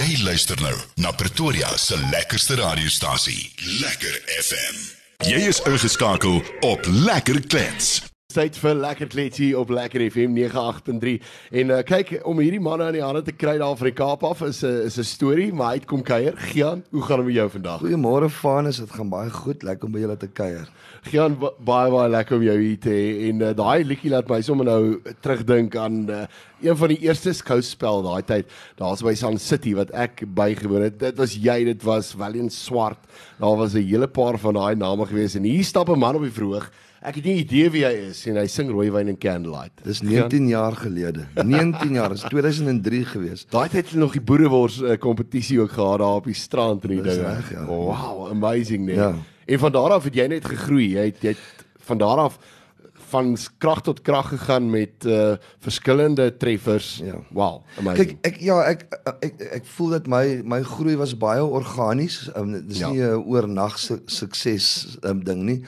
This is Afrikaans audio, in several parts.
Jy luister nou na Pretoria se lekkerste radiostasie, Lekker FM. Jy is ingeskakel op Lekker Klets. Tyd vir lekker kletsie op Lekker FM 98.3. En uh, kyk om hierdie manne aan die hande te kry daar van die Kaap af is 'n is 'n storie, maar hy het kom kuier. Gian, hoe gaan dit met jou vandag? Goeiemôre Vanus, dit gaan baie goed. Lekker om by julle te kuier. Gian, ba- baie baie lekker om jou hier te hê en uh, daai liedjie laat my sommer nou terugdink aan uh, een van die eerste skouspel daai tyd. Daar's by Sun City wat ek bygewoon het. Dit was jy, dit was Valiant Swart. Daar was 'n hele paar van daai name gewees en hier stap 'n man op die verhoog. Ek het nie idee wie hy is en hy sing Rooiwyn en Candlelight. Dis 19 jaar gelede. 19 jaar, dis 2003 gewees. Daai tyd het hulle nog die boerewors uh, kompetisie ook gehad daar op die strand en die dinge. reg, ja. Wow, amazing nee. Ja. En van daar af het jy net gegroei. Jy het, jy het van daar af van krag tot krag gegaan met uh verskillende treffers. Ja. Wow, amazing. Kyk, ek ja, ek ek ek voel dat my my groei was baie organies. Um, dis Ja. nie 'n oornag su sukses um, ding nie.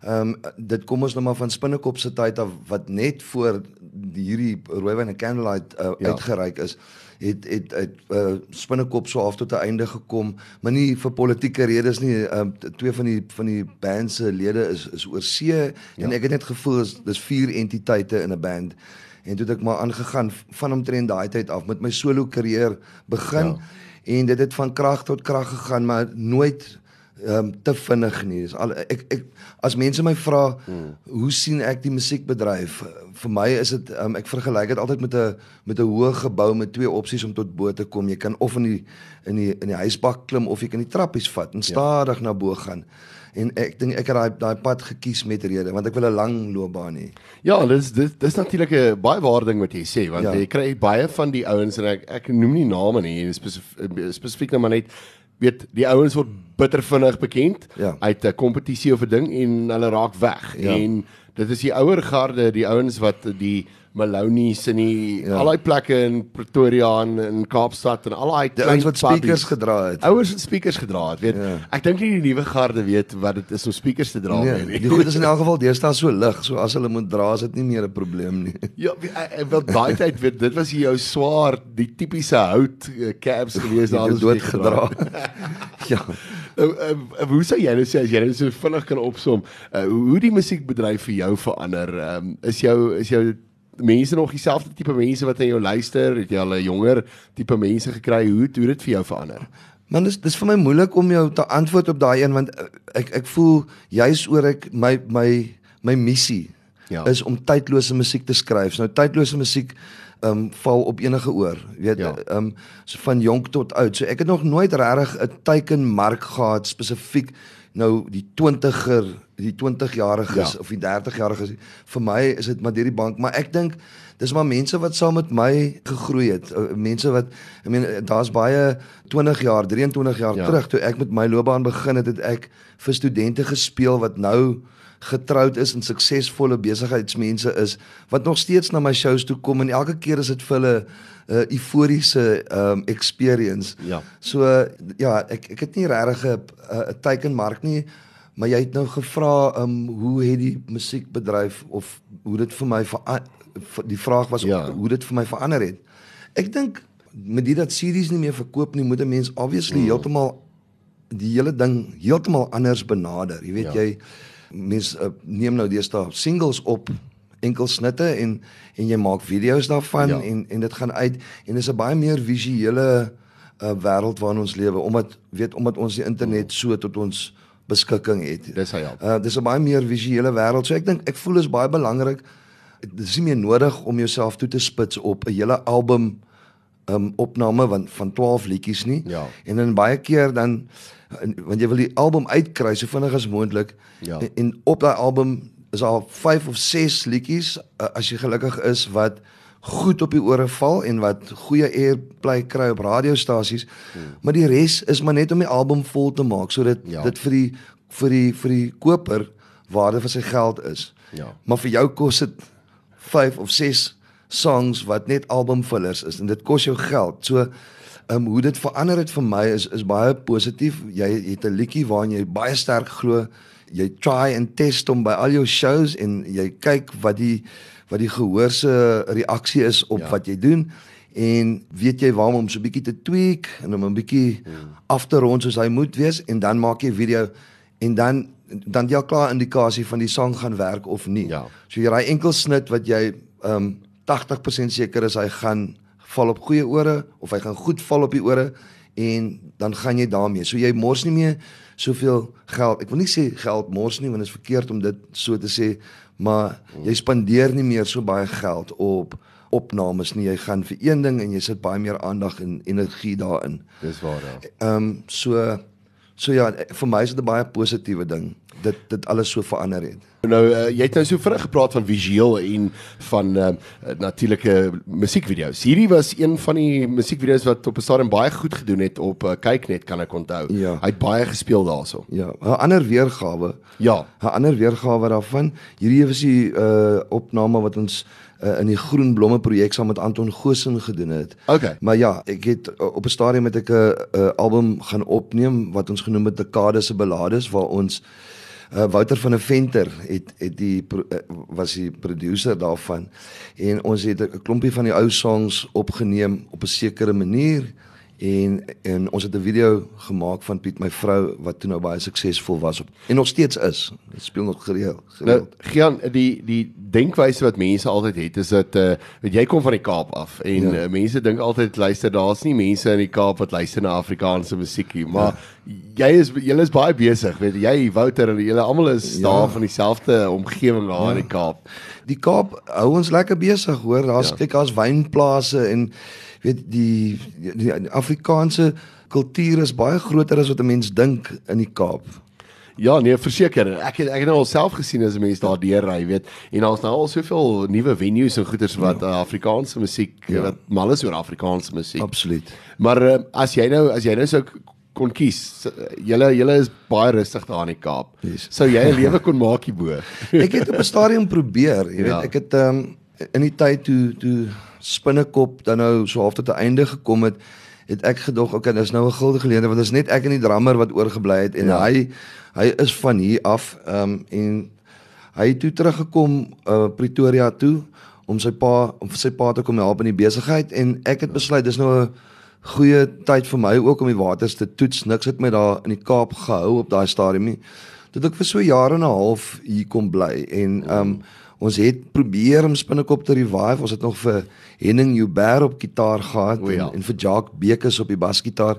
Ehm um, dit kom ons nou maar van Spinnekop se tyd af wat net voor die, hierdie Rooiwyn en Candlelight uh, Ja. ja. uitgereik is het het het uh, Spinnekop so af tot 'n einde gekom, maar nie vir politieke redes nie. Ehm um, twee van die van die band se lede is is oor see ja. en ek het net gevoel is dis vier entiteite in 'n band. En toe het ek maar aangegaan van omtrent daai tyd af met my solo karier begin ja. en dit het van krag tot krag gegaan, maar nooit ehm um, te vinnig nie. Dis al ek ek as mense my vra hmm. hoe sien ek die musiekbedryf? Vir my is dit um, ek vergelyk dit altyd met 'n met 'n hoë gebou met twee opsies om tot bo te kom. Jy kan of in die in die in die huisbak klim of jy kan die trappies vat en stadig ja. na bo gaan. En ek dink ek het daai daai pad gekies met rede want ek wil 'n lang loopbaan hê. Ja, dis dis dis natuurlik 'n baie waar ding wat jy sê want ja. Ja. jy kry baie van die ouens en ek ek noem nie name nie, spesifiek spesifiek nou maar net weet die ouens word bitter vinnig bekend Ja. uit 'n kompetisie of 'n ding en hulle raak weg. Ja. En dit is die ouer garde, die ouens wat die Malonies en die ja. Al daai plekke in Pretoria en in Kaapstad en al daai ouens wat speakers gedra het. Ouers wat speakers gedra het, weet. Ja. Ek dink nie die nuwe garde weet wat dit is om speakers te dra Nee, nie. die goed is in elk geval deesdae so lig, so as hulle moet dra is dit nie meer 'n probleem nie. Ja, wil daai tyd weet dit was jou swaar die tipiese hout eh, caps gewees daar het wat jy doodgedra. ja. Nou, uh, hoe sou jy nou sê as jy nou so vinnig kan opsom, uh, hoe die musiekbedryf vir jou verander? Um, is jou is jou mense nog dieselfde tipe mense wat aan jou luister? Het jy al 'n jonger tipe mense gekry? Hoe hoe dit vir jou verander? Man dis dis vir my moeilik om jou te antwoord op daai een want eh, ek ek voel juis oor ek my my my missie Ja. is om tydlose musiek te skryf. Nou tydlose musiek um, val op enige oor. Jy weet Ja. ehm um, so van jonk tot oud. So ek het nog nooit regtig 'n teikenmark gehad spesifiek nou die 20er, die 20-jariges Ja. of die 30-jariges. Vir my is dit maar deur die bank, maar ek dink dis maar mense wat saam met my gegroei het. Uh, Mense wat ek meen uh, daar's baie 20 jaar, 23 jaar Ja. ja. terug toe ek met my loopbaan begin het, het ek vir studente gespeel wat nou getroud is en suksesvolle besigheidsmense is wat nog steeds na my shows toe kom en elke keer is dit vir hulle 'n uh, euforiese um experience. Ja. So uh, ja, ek ek het nie regtig 'n 'n teikenmark nie, maar jy het nou gevra um hoe het die musiekbedryf of hoe dit vir my die vraag was Ja. hoe dit vir my verander het. Ek dink met dit dat CD's nie meer verkoop nie, moet 'n mens obviously mm. heeltemal die hele ding heeltemal anders benader. Jy weet ja. jy mense uh, neem nou deesdae singles op enkel snitte en en jy maak video's daarvan Ja. en en dit gaan uit en dis 'n baie meer visuele uh, wêreld waarin ons lewe omdat weet omdat ons die internet so tot ons beskikking het. Dis hy ja. Uh dis 'n baie meer visuele wêreld. So ek dink ek voel is baie belangrik. Dit is nie meer nodig om jouself toe te spits op 'n hele album um opname van van 12 liedjies nie. Ja. En dan baie keer dan want jy wil die album uitkry so vinnig as moontlik. Ja. En, en op daai album is al 5 of 6 liedjies uh, as jy gelukkig is wat goed op die ore val en wat goeie airplay kry op radiostasies. Hmm. Maar die res is maar net om die album vol te maak sodat Ja. ja. dit vir die vir die vir die koper waarde vir sy geld is. Ja. Maar vir jou kos dit 5 of 6 songs wat net albumvullers is en dit kos jou geld. So ehm um, hoe dit verander het vir my is is baie positief. Jy het 'n liedjie waarin jy baie sterk glo. Jy try en test hom by al jou shows en jy kyk wat die wat die gehoor se reaksie is op Ja. wat jy doen en weet jy waar om so 'n bietjie te tweak en om 'n bietjie hmm. af te rond soos hy moet wees en dan maak jy video en dan dan jy al klaar indikasie van die sang gaan werk of nie. Ja. So jy raai enkel snit wat jy ehm um, 80% seker is hy gaan val op goeie ore of hy gaan goed val op die ore en dan gaan jy daarmee. So jy mors nie meer soveel geld. Ek wil nie sê geld mors nie want dit is verkeerd om dit so te sê, maar jy spandeer nie meer so baie geld op opnames nie. Jy gaan vir een ding en jy sit baie meer aandag en energie daarin. Dis waar. Ja. Ehm um, so so ja, vir my is dit 'n baie positiewe ding. Dit dit alles so verander het. Nou uh, jy het nou so vinnig gepraat van visueel en van uh, natuurlike musiekvideo's. Hierdie was een van die musiekvideo's wat op 'n stadium baie goed gedoen het op uh, Kyknet kan ek onthou. Ja. Hy het baie gespeel daarso. Ja, 'n ander weergawe. Ja. 'n Ander weergawe daarvan. Hierdie was die uh opname wat ons uh, in die Groen Blomme projek saam met Anton Gosen gedoen het. Okay. Maar ja, ek het uh, op 'n stadium met ek 'n uh, album gaan opneem wat ons genoem het Dekade se Ballades waar ons uh, Wouter van der Venter het het die pro, uh, was die produsent daarvan en ons het 'n klompie van die ou songs opgeneem op 'n sekere manier en en ons het 'n video gemaak van Piet my vrou wat toe nou baie suksesvol was op en nog steeds is. Dit speel nog gereeld. Nou, Gian, die die denkwyse wat mense altyd het is dat uh weet jy kom van die Kaap af en ja. uh, mense dink altyd luister daar's nie mense in die Kaap wat luister na Afrikaanse musiek nie, maar ja. jy is julle is baie besig, weet jy, Wouter en julle almal is ja. daar van dieselfde omgewing daar ja. in die Kaap. Die Kaap hou ons lekker besig, hoor. Daar's ja. kyk daar's wynplase en weet die, die, die Afrikaanse kultuur is baie groter as wat 'n mens dink in die Kaap. Ja, nee, verseker. Ek het ek het nou alself gesien as 'n mens daar deur ry, weet. En daar's nou al soveel nuwe venues en goeders wat ja. uh, Afrikaanse musiek ja. wat mal is oor Afrikaanse musiek. Absoluut. Maar uh, as jy nou as jy nou sou kon kies, julle julle is baie rustig daar in die Kaap. Yes. Sou jy 'n lewe kon maak hierbo? ek het op 'n stadium probeer, jy weet, ja. ek het um, in die tyd toe toe spinnekop dan nou so half tot 'n einde gekom het, het ek gedog, okay, dis nou 'n guldige geleentheid want dit is net ek en die drummer wat oorgebly het en ja. hy hy is van hier af ehm um, en hy het toe teruggekom uh, Pretoria toe om sy pa om sy pa te kom help in die besigheid en ek het besluit dis nou 'n goeie tyd vir my ook om die waters te toets. Niks het my daar in die Kaap gehou op daai stadium nie. Dit ek vir so jare en 'n half hier kom bly en ehm um, Ons het probeer om Spinnekop te revive. Ons het nog vir Henning Joubert op gitaar gehad O, ja. en, en vir Jacques Bekes op die basgitaar.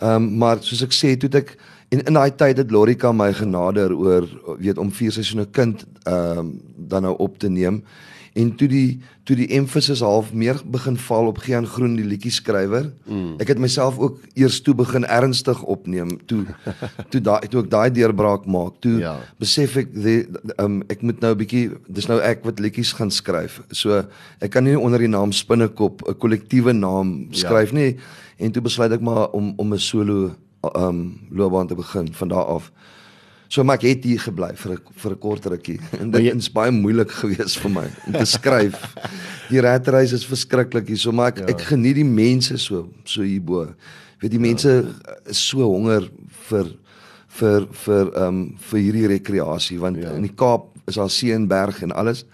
Ehm um, maar soos ek sê, toe ek en in daai tyd het Lorika my genader oor weet om vier seisoene kind ehm um, dan nou op te neem en toe die toe die emphasis half meer begin val op Gian Groen die liedjie skrywer. Mm. Ek het myself ook eers toe begin ernstig opneem toe toe daai toe ek daai deurbraak maak. Toe Ja. besef ek die um, ek moet nou 'n bietjie dis nou ek wat liedjies gaan skryf. So ek kan nie onder die naam Spinnekop 'n kollektiewe naam skryf ja. nie en toe besluit ek maar om om 'n solo um loopbaan te begin van daar af. So maar ek het hier gebly vir 'n vir 'n kort rukkie en dit is baie moeilik geweest vir my om te skryf. Die ratreis is verskriklik hier, so maar ek ja. ek geniet die mense so so hierbo. Weet die mense ja. is so honger vir vir vir ehm um, vir hierdie rekreasie want ja. in die Kaap is daar see en alles.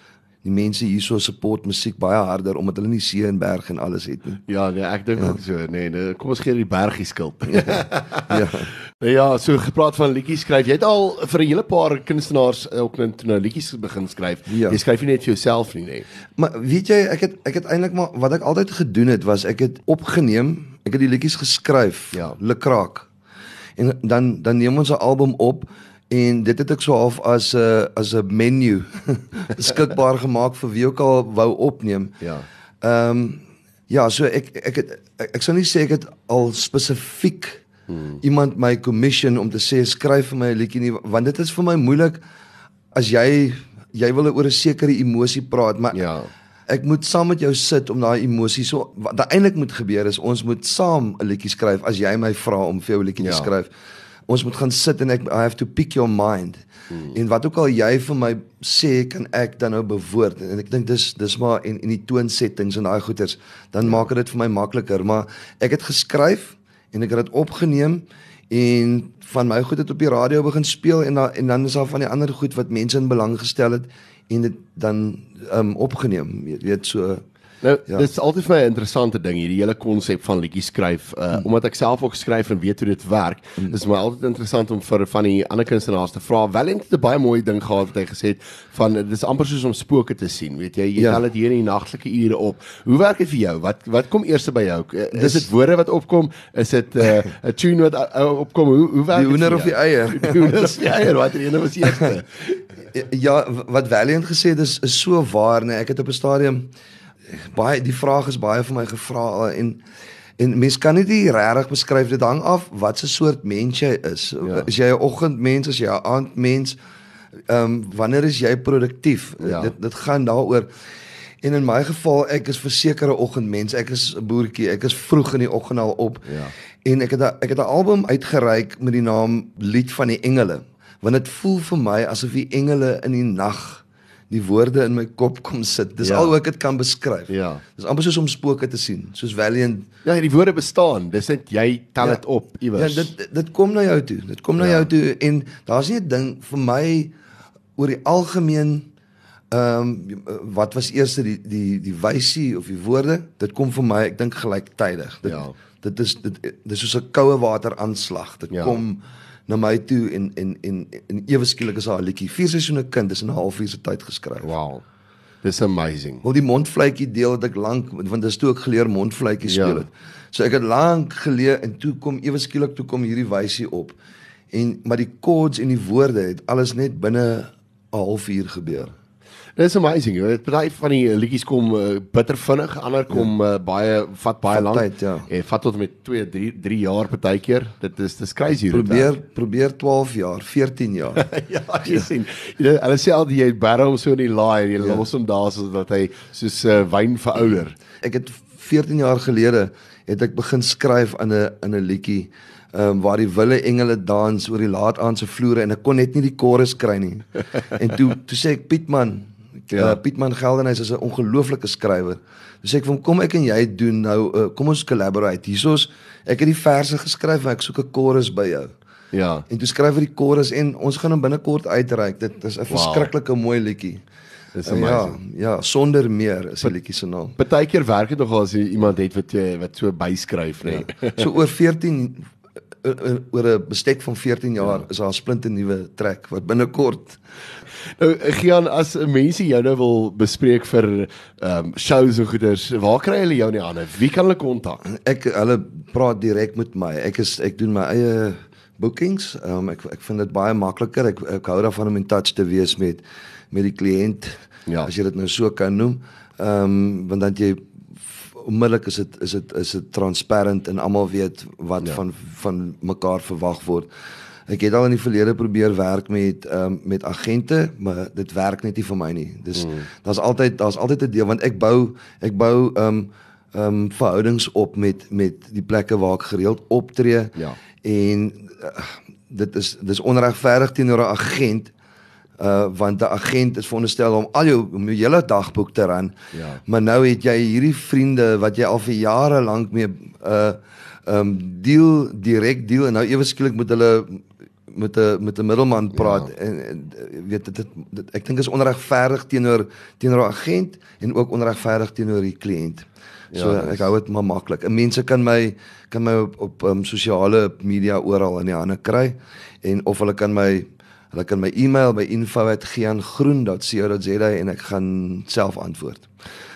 Die mense hierso support musiek baie harder omdat hulle nie see en berg en alles het nie. Ja, nee, ek dink ja. ook so. Nee, nee, kom ons gee die bergie skuld. Ja. Nou ja, so gepraat van liedjies skryf. Jy het al vir 'n hele paar kunstenaars eh, ook nou toe nou liedjies begin skryf. Ja. Jy skryf nie net vir jouself nie, nee. Maar weet jy, ek het ek het eintlik maar wat ek altyd gedoen het was ek het opgeneem, ek het die liedjies geskryf, Ja. lekraak. En dan dan neem ons 'n album op en dit het ek so half as 'n as 'n menu beskikbaar gemaak vir wie ook al wou opneem. Ja. Ehm um, ja, so ek ek het ek, ek sou nie sê ek het al spesifiek hmm. iemand my commission om te sê skryf vir my 'n liedjie nie want dit is vir my moeilik as jy jy wil oor 'n sekere emosie praat, maar Ja. ek moet saam met jou sit om daai emosie so wat eintlik moet gebeur is ons moet saam 'n liedjie skryf as jy my vra om vir jou 'n liedjie Ja. te skryf. Ons moet gaan sit en ek I have to pick your mind. Hmm. En wat ook al jy vir my sê, kan ek dan nou bewoord en ek dink dis dis maar en en die toonsettings en daai goeters, dan ja. maak dit vir my makliker, maar ek het geskryf en ek het dit opgeneem en van my goed het op die radio begin speel en dan en dan is daar van die ander goed wat mense in belang gestel het en dit dan um opgeneem. Jy weet so Nou, ja. dit is altyd vir my 'n interessante ding hierdie hele konsep van liedjies skryf. Uh mm. omdat ek self ook skryf en weet hoe dit werk, mm. is my altyd interessant om vir van die ander kunstenaars te vra. Valent het 'n baie mooi ding gehad wat hy gesê het van dit is amper soos om spooke te sien. Weet jy, jy ja. tel dit hier in die nagtelike ure op. Hoe werk dit vir jou? Wat wat kom eers by jou? Uh, is dit woorde wat opkom? Is dit 'n uh, 'n tune wat uh, opkom? Hoe hoe werk dit? Die hoender of die eier? Die hoender of die eier? Wat er een was eerste? ja, wat Valiant gesê het is is so waar, nee. Ek het op 'n stadium baie die vraag is baie vir my gevra en en mens kan nie die regtig beskryf dit hang af wat 'n soort mens jy is. Ja. Is jy 'n oggendmens, is jy 'n aandmens? Ehm um, wanneer is jy produktief? Ja. Dit dit gaan daaroor. En in my geval, ek is versekerde oggendmens. Ek is 'n boertjie. Ek is vroeg in die oggend al op. Ja. En ek het a, ek het 'n album uitgereik met die naam Lied van die Engele want dit voel vir my asof die engele in die nag die woorde in my kop kom sit. Dis ja. al hoe ek dit kan beskryf. Ja. Dis amper soos om spooke te sien, soos Valiant. Ja, die woorde bestaan. Dis net jy tel dit ja. op iewers. Ja, dit dit kom na jou toe. Dit kom na ja. jou toe en daar's nie 'n ding vir my oor die algemeen ehm um, wat was eers die die die wysie of die woorde? Dit kom vir my, ek dink gelyktydig. Dit ja. dit is dit dis soos 'n koue water aanslag. Dit ja. kom na my toe en en en en ewe skielik is haar liedjie vier seisoene kind is in 'n halfuur se tyd geskryf. Wow. Dis amazing. Wel die mondvletjie deel het ek lank want dis toe ek geleer mondvletjie speel ja. het. So ek het lank geleer en toe kom ewe skielik toe kom hierdie wysie op. En maar die chords en die woorde het alles net binne 'n halfuur gebeur. Dis amazing. Dit baie van die liedjies kom uh, bitter vinnig, ander kom ja. uh, baie vat baie lank. Tyd, ja. En vat tot met 2, 3, 3 jaar partykeer. Dit is dis crazy. Probeer dit, probeer 12 jaar, 14 jaar. ja, jy ja. sien. Jy hulle sê al die jy barrel hom so in die laai en jy ja. los hom daar sodat hy soos uh, wyn verouder. Ek het 14 jaar gelede het ek begin skryf aan 'n in 'n liedjie ehm um, waar die wille engele dans oor die laat aand se vloere en ek kon net nie die chorus kry nie. en toe toe sê ek Piet man, Ja. Uh, Pietman Geldenhuys is 'n ongelooflike skrywer. Dus ek van kom ek en jy doen nou uh, kom ons collaborate. Hiersoos ek het die verse geskryf en ek soek 'n chorus by jou. Ja. En toe skryf ek die chorus en ons gaan hom binnekort uitreik. Dit is 'n wow. verskriklike mooi liedjie. Dis uh, ja, ja, sonder meer is die liedjie se naam. Partykeer werk dit nogal as jy iemand het wat jy wat so byskryf, nê. Nee. Ja. So oor 14 oor 'n bestek van 14 jaar ja. is daar 'n splinte nuwe trek wat binnekort Nou Gian as mense jou nou wil bespreek vir ehm um, shows en goeders, waar kry hulle jou in die hande? Wie kan hulle kontak? Ek hulle praat direk met my. Ek is ek doen my eie bookings. Ehm um, ek ek vind dit baie makliker. Ek ek hou daarvan om in touch te wees met met die kliënt. Ja. As jy dit nou so kan noem. Ehm um, want dan jy onmiddellik is dit is dit is dit transparant en almal weet wat ja. van van mekaar verwag word. Ek het al in die verlede probeer werk met ehm um, met agente, maar dit werk net nie vir my nie. Dis mm. daar's altyd daar's altyd 'n deel want ek bou ek bou ehm um, ehm um, verhoudings op met met die plekke waar ek gereeld optree. Ja. En uh, dit is dis onregverdig teenoor 'n agent uh want 'n agent is veronderstel om al jou om jou hele dagboek te ran. Ja. Maar nou het jy hierdie vriende wat jy al vir jare lank mee uh um, deel direk deel en nou ewe skielik moet hulle met 'n met 'n middelman praat ja. en, en weet dit, dit, dit ek dink is onregverdig teenoor teenoor 'n agent en ook onregverdig teenoor die kliënt. So ja, ek hou dit maar maklik. En mense kan my kan my op op um, sosiale media oral in die hande kry en of hulle kan my hulle kan my e-mail by info@giangroen.co.za en ek gaan self antwoord.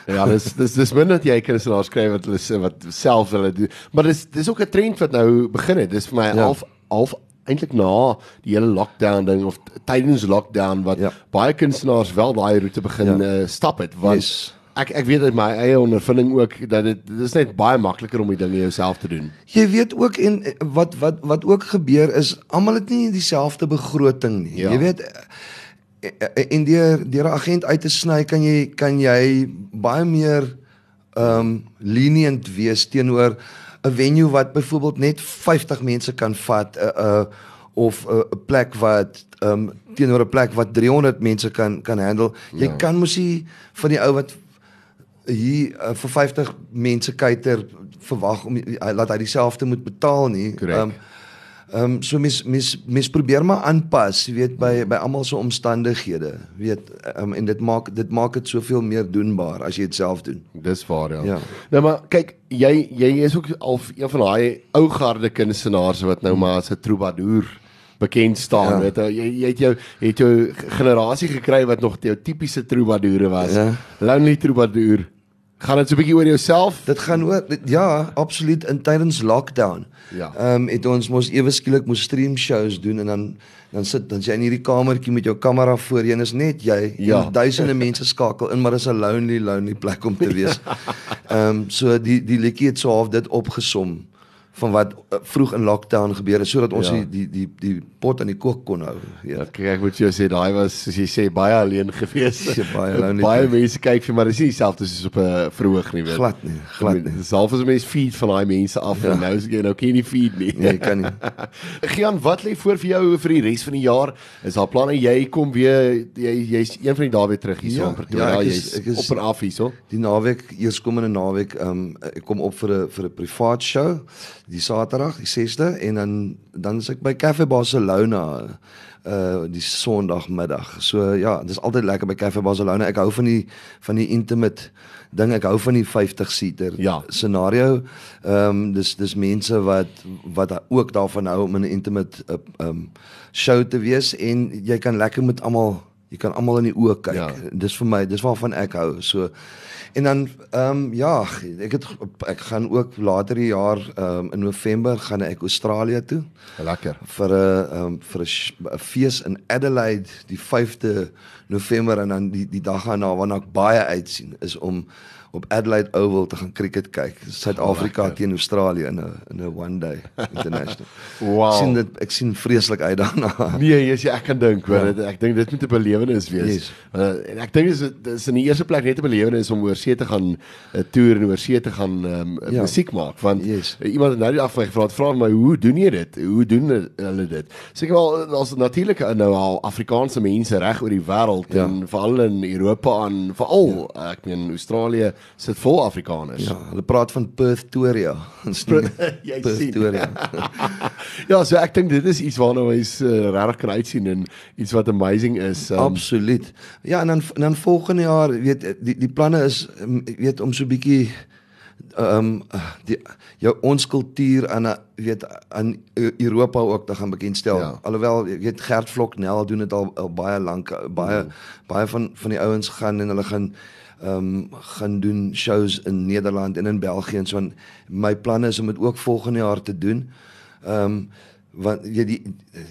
Ja, dis dis dis minder dat jy sê daar skryf wat hulle sê wat self hulle doen. Maar dis dis ook 'n trend wat nou begin het. Dis vir my ja. half half eintlik na die hele lockdown ding of tydens lockdown wat ja. baie kunstenaars wel daai roete begin ja. uh, stap het want yes. Ek ek weet uit my eie ondervinding ook dat dit dit is net baie makliker om die dinge jouself te doen. Jy weet ook en eh, wat wat wat ook gebeur is almal het nie dieselfde begroting nie. Ja. Jy weet in die die agent uit te sny kan jy kan jy baie meer ehm um, lenient wees teenoor 'n venue wat byvoorbeeld net 50 mense kan vat 'n uh, eh, uh, eh, of 'n uh, plek wat um, teenoor 'n plek wat 300 mense kan kan handle. Jy ja. kan mos nie van die ou wat hier uh, vir 50 mense kuiter verwag om uh, laat hy dieselfde moet betaal nie. Um, Ehm um, so mens mens mens probeer maar aanpas, jy weet by by almal se omstandighede. Weet um, en dit maak dit maak dit soveel meer doenbaar as jy dit self doen. Dis waar ja. Ja. Nou maar kyk, jy jy is ook al een van daai ou garde kunstenaars wat nou maar as 'n troubadour bekend staan, Ja. weet jy, jy het jou jy het jou generasie gekry wat nog jou tipiese troubadoure was. Ja. Lonely troubadour. Gaan dit so 'n bietjie oor jouself? Dit gaan oor dit- ja, absoluut in tydens lockdown. Ja. Ehm um, het ons mos ewe skielik moes stream shows doen en dan dan sit dan jy in hierdie kamertjie met jou kamera voor jou en is net jy Ja. en duisende mense skakel in maar dis 'n lonely lonely plek om te wees. Ehm um, so die die liedjie het so half dit opgesom van wat uh, vroeg in lockdown gebeur het sodat ons Ja. die, die die die pot aan die kook kon hou. Ja, Ja. kyk ek moet jou sê daai was soos jy sê baie alleen gewees. Ja, baie lonely baie mense kyk vir maar dis nie dieselfde soos op 'n verhoog nie, weet. Glad nie, glad nie. Dis half as 'n mens feed van daai mense af Ja. en nou is jy nou kan jy nie feed nie. Nee, kan nie. Gian, wat lê voor vir jou vir die res van die jaar? Is daar planne jy kom weer jy jy's een van die dae weer terug hier so Ja, in Pretoria. ja, jy's ek is- op en af hierso. Die naweek, eerskomende naweek, ehm um, ek kom op vir 'n vir 'n privaat show die Saterdag, die 6de en dan dan is ek by Cafe Barcelona uh die Sondagmiddag. So ja, dis altyd lekker by Cafe Barcelona. Ek hou van die van die intimate ding. Ek hou van die 50 seater Ja. scenario. Ehm um, dis dis mense wat wat ook daarvan hou om in 'n intimate uh, ehm um, show te wees en jy kan lekker met almal jy kan almal in die oë kyk. Ja. Dis vir my, dis waarvan ek hou. So en dan ehm um, ja, ek het ek gaan ook later die jaar ehm um, in November gaan ek Australië toe Lekker. vir 'n um, vir 'n fees in Adelaide die 5de November en dan die die dag daarna waarna ek baie uitsien is om op Adelaide Oval te gaan cricket kyk. Suid-Afrika lekker. teen Australië in 'n in 'n one day international. Wow. Ek sien dit ek sien vreeslik uit daarna. Nee, ja, ek kan dink, hoor, ja. ek dink dit moet 'n belewenis wees. Yes. Uh, en ek dink dis dis in die eerste plek net 'n belewenis om oor see te gaan 'n toer en oor see te gaan um, ja. Ja. musiek maak want Yes. uh, iemand het nou die van my gevra, vra my hoe doen jy dit? Hoe doen hulle dit? Seker wel daar's natuurlik nou al Afrikaanse mense reg oor die wêreld Ja. en veral in Europa en veral ja. ek meen Australië sit vol Afrikaners. Ja, hulle praat van Perthtoria. Jy sien. Perthtoria. ja, so ek dink dit is iets waarna mens uh, regtig kan uitsien en iets wat amazing is. Um, Absoluut. Ja, en dan en dan volgende jaar, weet die die planne is ek weet om so bietjie ehm um, die jou ons kultuur aan 'n weet aan Eu- Europa ook te gaan bekendstel. Ja. Alhoewel weet Gert Vloknel doen dit al, al baie lank baie mm. baie van van die ouens gaan en hulle gaan ehm um, gaan doen shows in Nederland en in België en so en my plan is om dit ook volgende jaar te doen. Ehm um, want ja die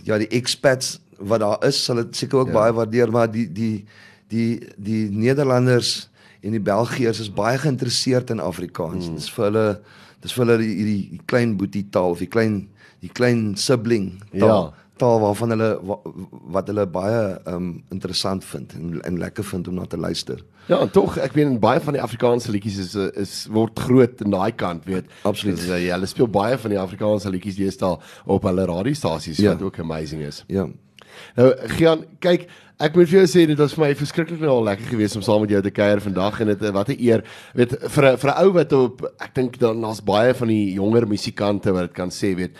ja die expats wat daar is sal dit seker ook Ja. baie waardeer maar die die die die Nederlanders en die Belgiërs is baie geïnteresseerd in Afrikaans. Mm. Dis vir hulle dis vir hulle die, die, die klein boetie taal of die klein die klein sibling taal. Ja. taal waarvan hulle wa, wat hulle baie um interessant vind en, en lekker vind om na te luister. Ja, en tog, ek weet baie van die Afrikaanse liedjies is eh, is word groot in daai kant, weet. Absoluut. Dus, uh, ja, hulle speel baie van die Afrikaanse liedjies deesdae op hulle radiostasies Ja. wat ook amazing is. Ja. Nou, Gian, kyk, ek moet vir jou sê dit was vir my verskriklik nou lekker geweest om saam met jou te kuier vandag en dit eh, wat 'n eer. Weet vir 'n vir 'n ou wat op ek dink dan daar's baie van die jonger musikante wat dit kan sê, weet.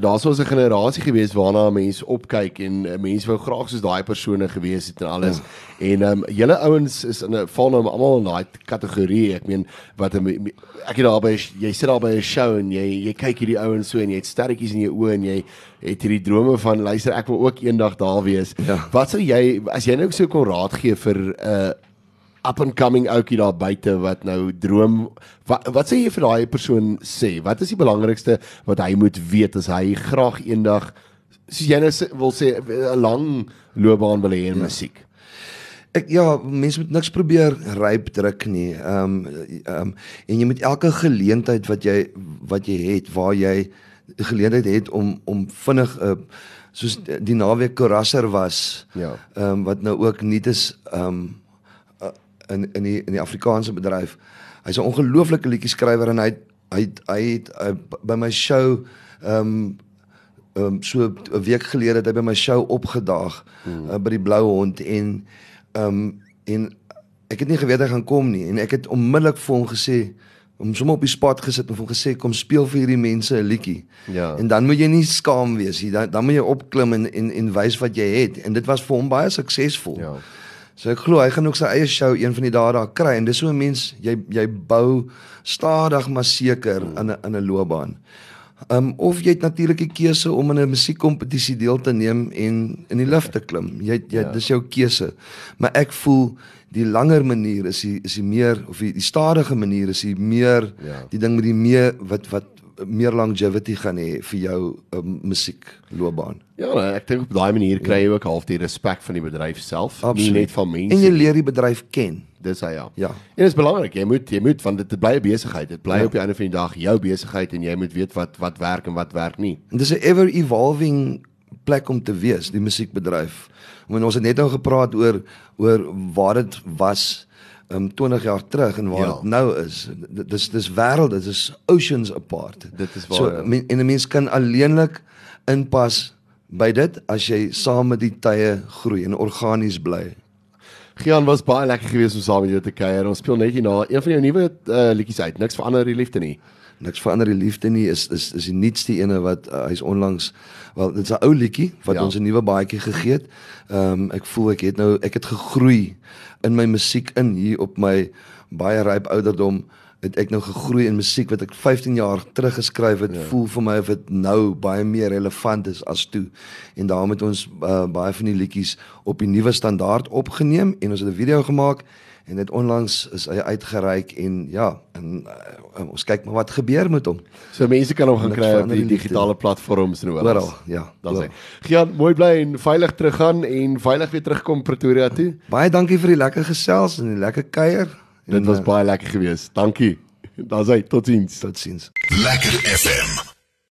Daar's ons 'n generasie gewees waarna mense opkyk en uh, mense wou graag soos daai persone gewees het en alles. Ja. En ehm um, julle ouens is in 'n val nou almal in daai kategorie. Ek meen wat 'n ek het daar by jy sit daar by 'n show en jy jy kyk hierdie ouens so en jy het sterretjies in jou oë en jy het hierdie drome van luister ek wil ook eendag daar wees. Ja. Wat sou jy as jy nou so kon raad gee vir 'n uh, up and coming ouetjie daar buite wat nou droom wat wat sê jy vir daai persoon sê? Wat is die belangrikste wat hy moet weet as hy graag eendag soos jy nou wil sê 'n lang loopbaan wil hê in ja. musiek? Ek ja, mense moet niks probeer ryp druk nie. Ehm um, ehm um, en jy moet elke geleentheid wat jy wat jy het waar jy geleentheid het om om vinnig 'n uh, soos die naweek Korasser was. Ja. Ehm um, wat nou ook nie is ehm um, in in die in die Afrikaanse bedryf. Hy's 'n ongelooflike liedjie skrywer en hy het- hy het- hy het uh, by my show ehm um, ehm um, so 'n week gelede het hy by my show opgedaag hmm. uh, by die Blou Hond en ehm um, en ek het nie geweet hy gaan kom nie en ek het onmiddellik vir hom gesê om sommer op die spot gesit en hom gesê kom speel vir hierdie mense 'n liedjie. Ja. En dan moet jy nie skaam wees nie. Dan dan moet jy opklim en en en wys wat jy het en dit was vir hom baie suksesvol. Ja. So ek glo hy gaan ook sy eie show een van die dae daar kry en dis so 'n mens jy jy bou stadig maar seker in 'n in 'n loopbaan. Um of jy het natuurlik die keuse om in 'n musiekkompetisie deel te neem en in die lug te klim. Jy jy Ja. dis jou keuse. Maar ek voel die langer manier is die is die meer of die, die stadige manier is die meer Ja. die ding met die meer wat wat meer longevity gaan hê vir jou um, musiekloopbaan. Ja, nee, ek dink op daai manier kry jy ook half die respek van die bedryf self, nie Absoluut. net van mense. En jy leer die bedryf ken. dis hy ja. Ja. En dit is belangrik. Jy moet jy moet want dit bly 'n besigheid. Dit bly Ja. op die einde van die dag jou besigheid en jy moet weet wat wat werk en wat werk nie. En dis 'n ever evolving plek om te wees, die musiekbedryf. Want ons het net nou gepraat oor oor waar dit was um 20 jaar terug en waar Ja. dit nou is. Dis dis wêreld, dit is oceans apart. Dit is waar, So ja. men, en 'n mens kan alleenlik inpas by dit as jy saam met die tye groei en organies bly. Gian was baie lekker geweest om saam met jou te kuier. Ons speel net hierna een van jou nuwe uh, liedjies uit. Niks verander die liefde nie. Niks verander die liefde nie is is is die nuutste ene wat uh, hy's onlangs wel dit's 'n ou liedjie wat Ja. ons 'n nuwe baadjie gegee het. Ehm um, ek voel ek het nou ek het gegroei in my musiek in hier op my baie ryp ouderdom het ek nou gegroei in musiek wat ek 15 jaar terug geskryf het. Ja. Voel vir my of dit nou baie meer relevant is as toe. En daarom het ons uh, baie van die liedjies op die nuwe standaard opgeneem en ons het 'n video gemaak en dit onlangs is hy uitgereik en ja en uh, ons kyk maar wat gebeur met hom So mense kan hom gaan kry op die digitale platforms en oral. oral ja Dan sê. Gian, mooi bly en veilig teruggaan en veilig weer terugkom Pretoria toe. baie dankie vir die lekker gesels en die lekker kuier Dit was baie lekker geweest. Dankie. Dan sê totiens. totsiens Lekker FM.